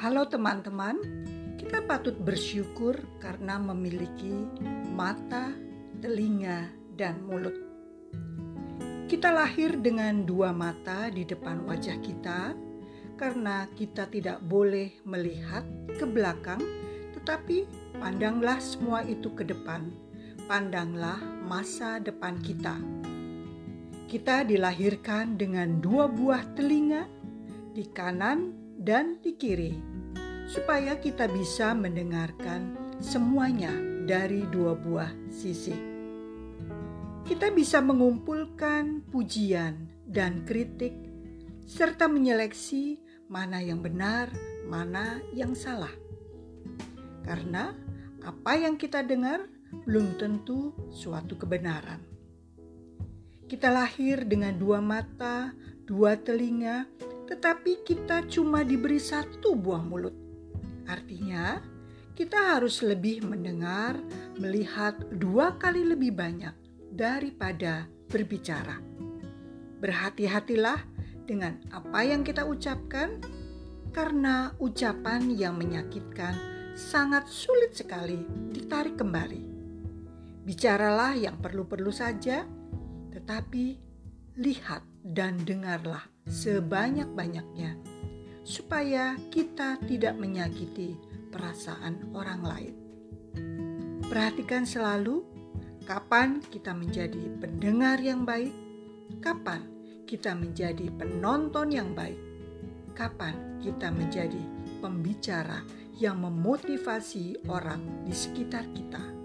Halo teman-teman, kita patut bersyukur karena memiliki mata, telinga, dan mulut. Kita lahir dengan dua mata di depan wajah kita karena kita tidak boleh melihat ke belakang, tetapi pandanglah semua itu ke depan. Pandanglah masa depan kita. Kita dilahirkan dengan dua buah telinga di kanan dan di kiri, supaya kita bisa mendengarkan semuanya dari dua buah sisi. Kita bisa mengumpulkan pujian dan kritik, serta menyeleksi mana yang benar, mana yang salah, karena apa yang kita dengar belum tentu suatu kebenaran. Kita lahir dengan dua mata, dua telinga, tetapi kita cuma diberi satu buah mulut. Artinya, kita harus lebih mendengar, melihat dua kali lebih banyak daripada berbicara. Berhati-hatilah dengan apa yang kita ucapkan, karena ucapan yang menyakitkan sangat sulit sekali ditarik kembali. Bicaralah yang perlu-perlu saja, tetapi lihat dan dengarlah sebanyak-banyaknya, supaya kita tidak menyakiti perasaan orang lain. Perhatikan selalu kapan kita menjadi pendengar yang baik, kapan kita menjadi penonton yang baik, kapan kita menjadi pembicara yang memotivasi orang di sekitar kita.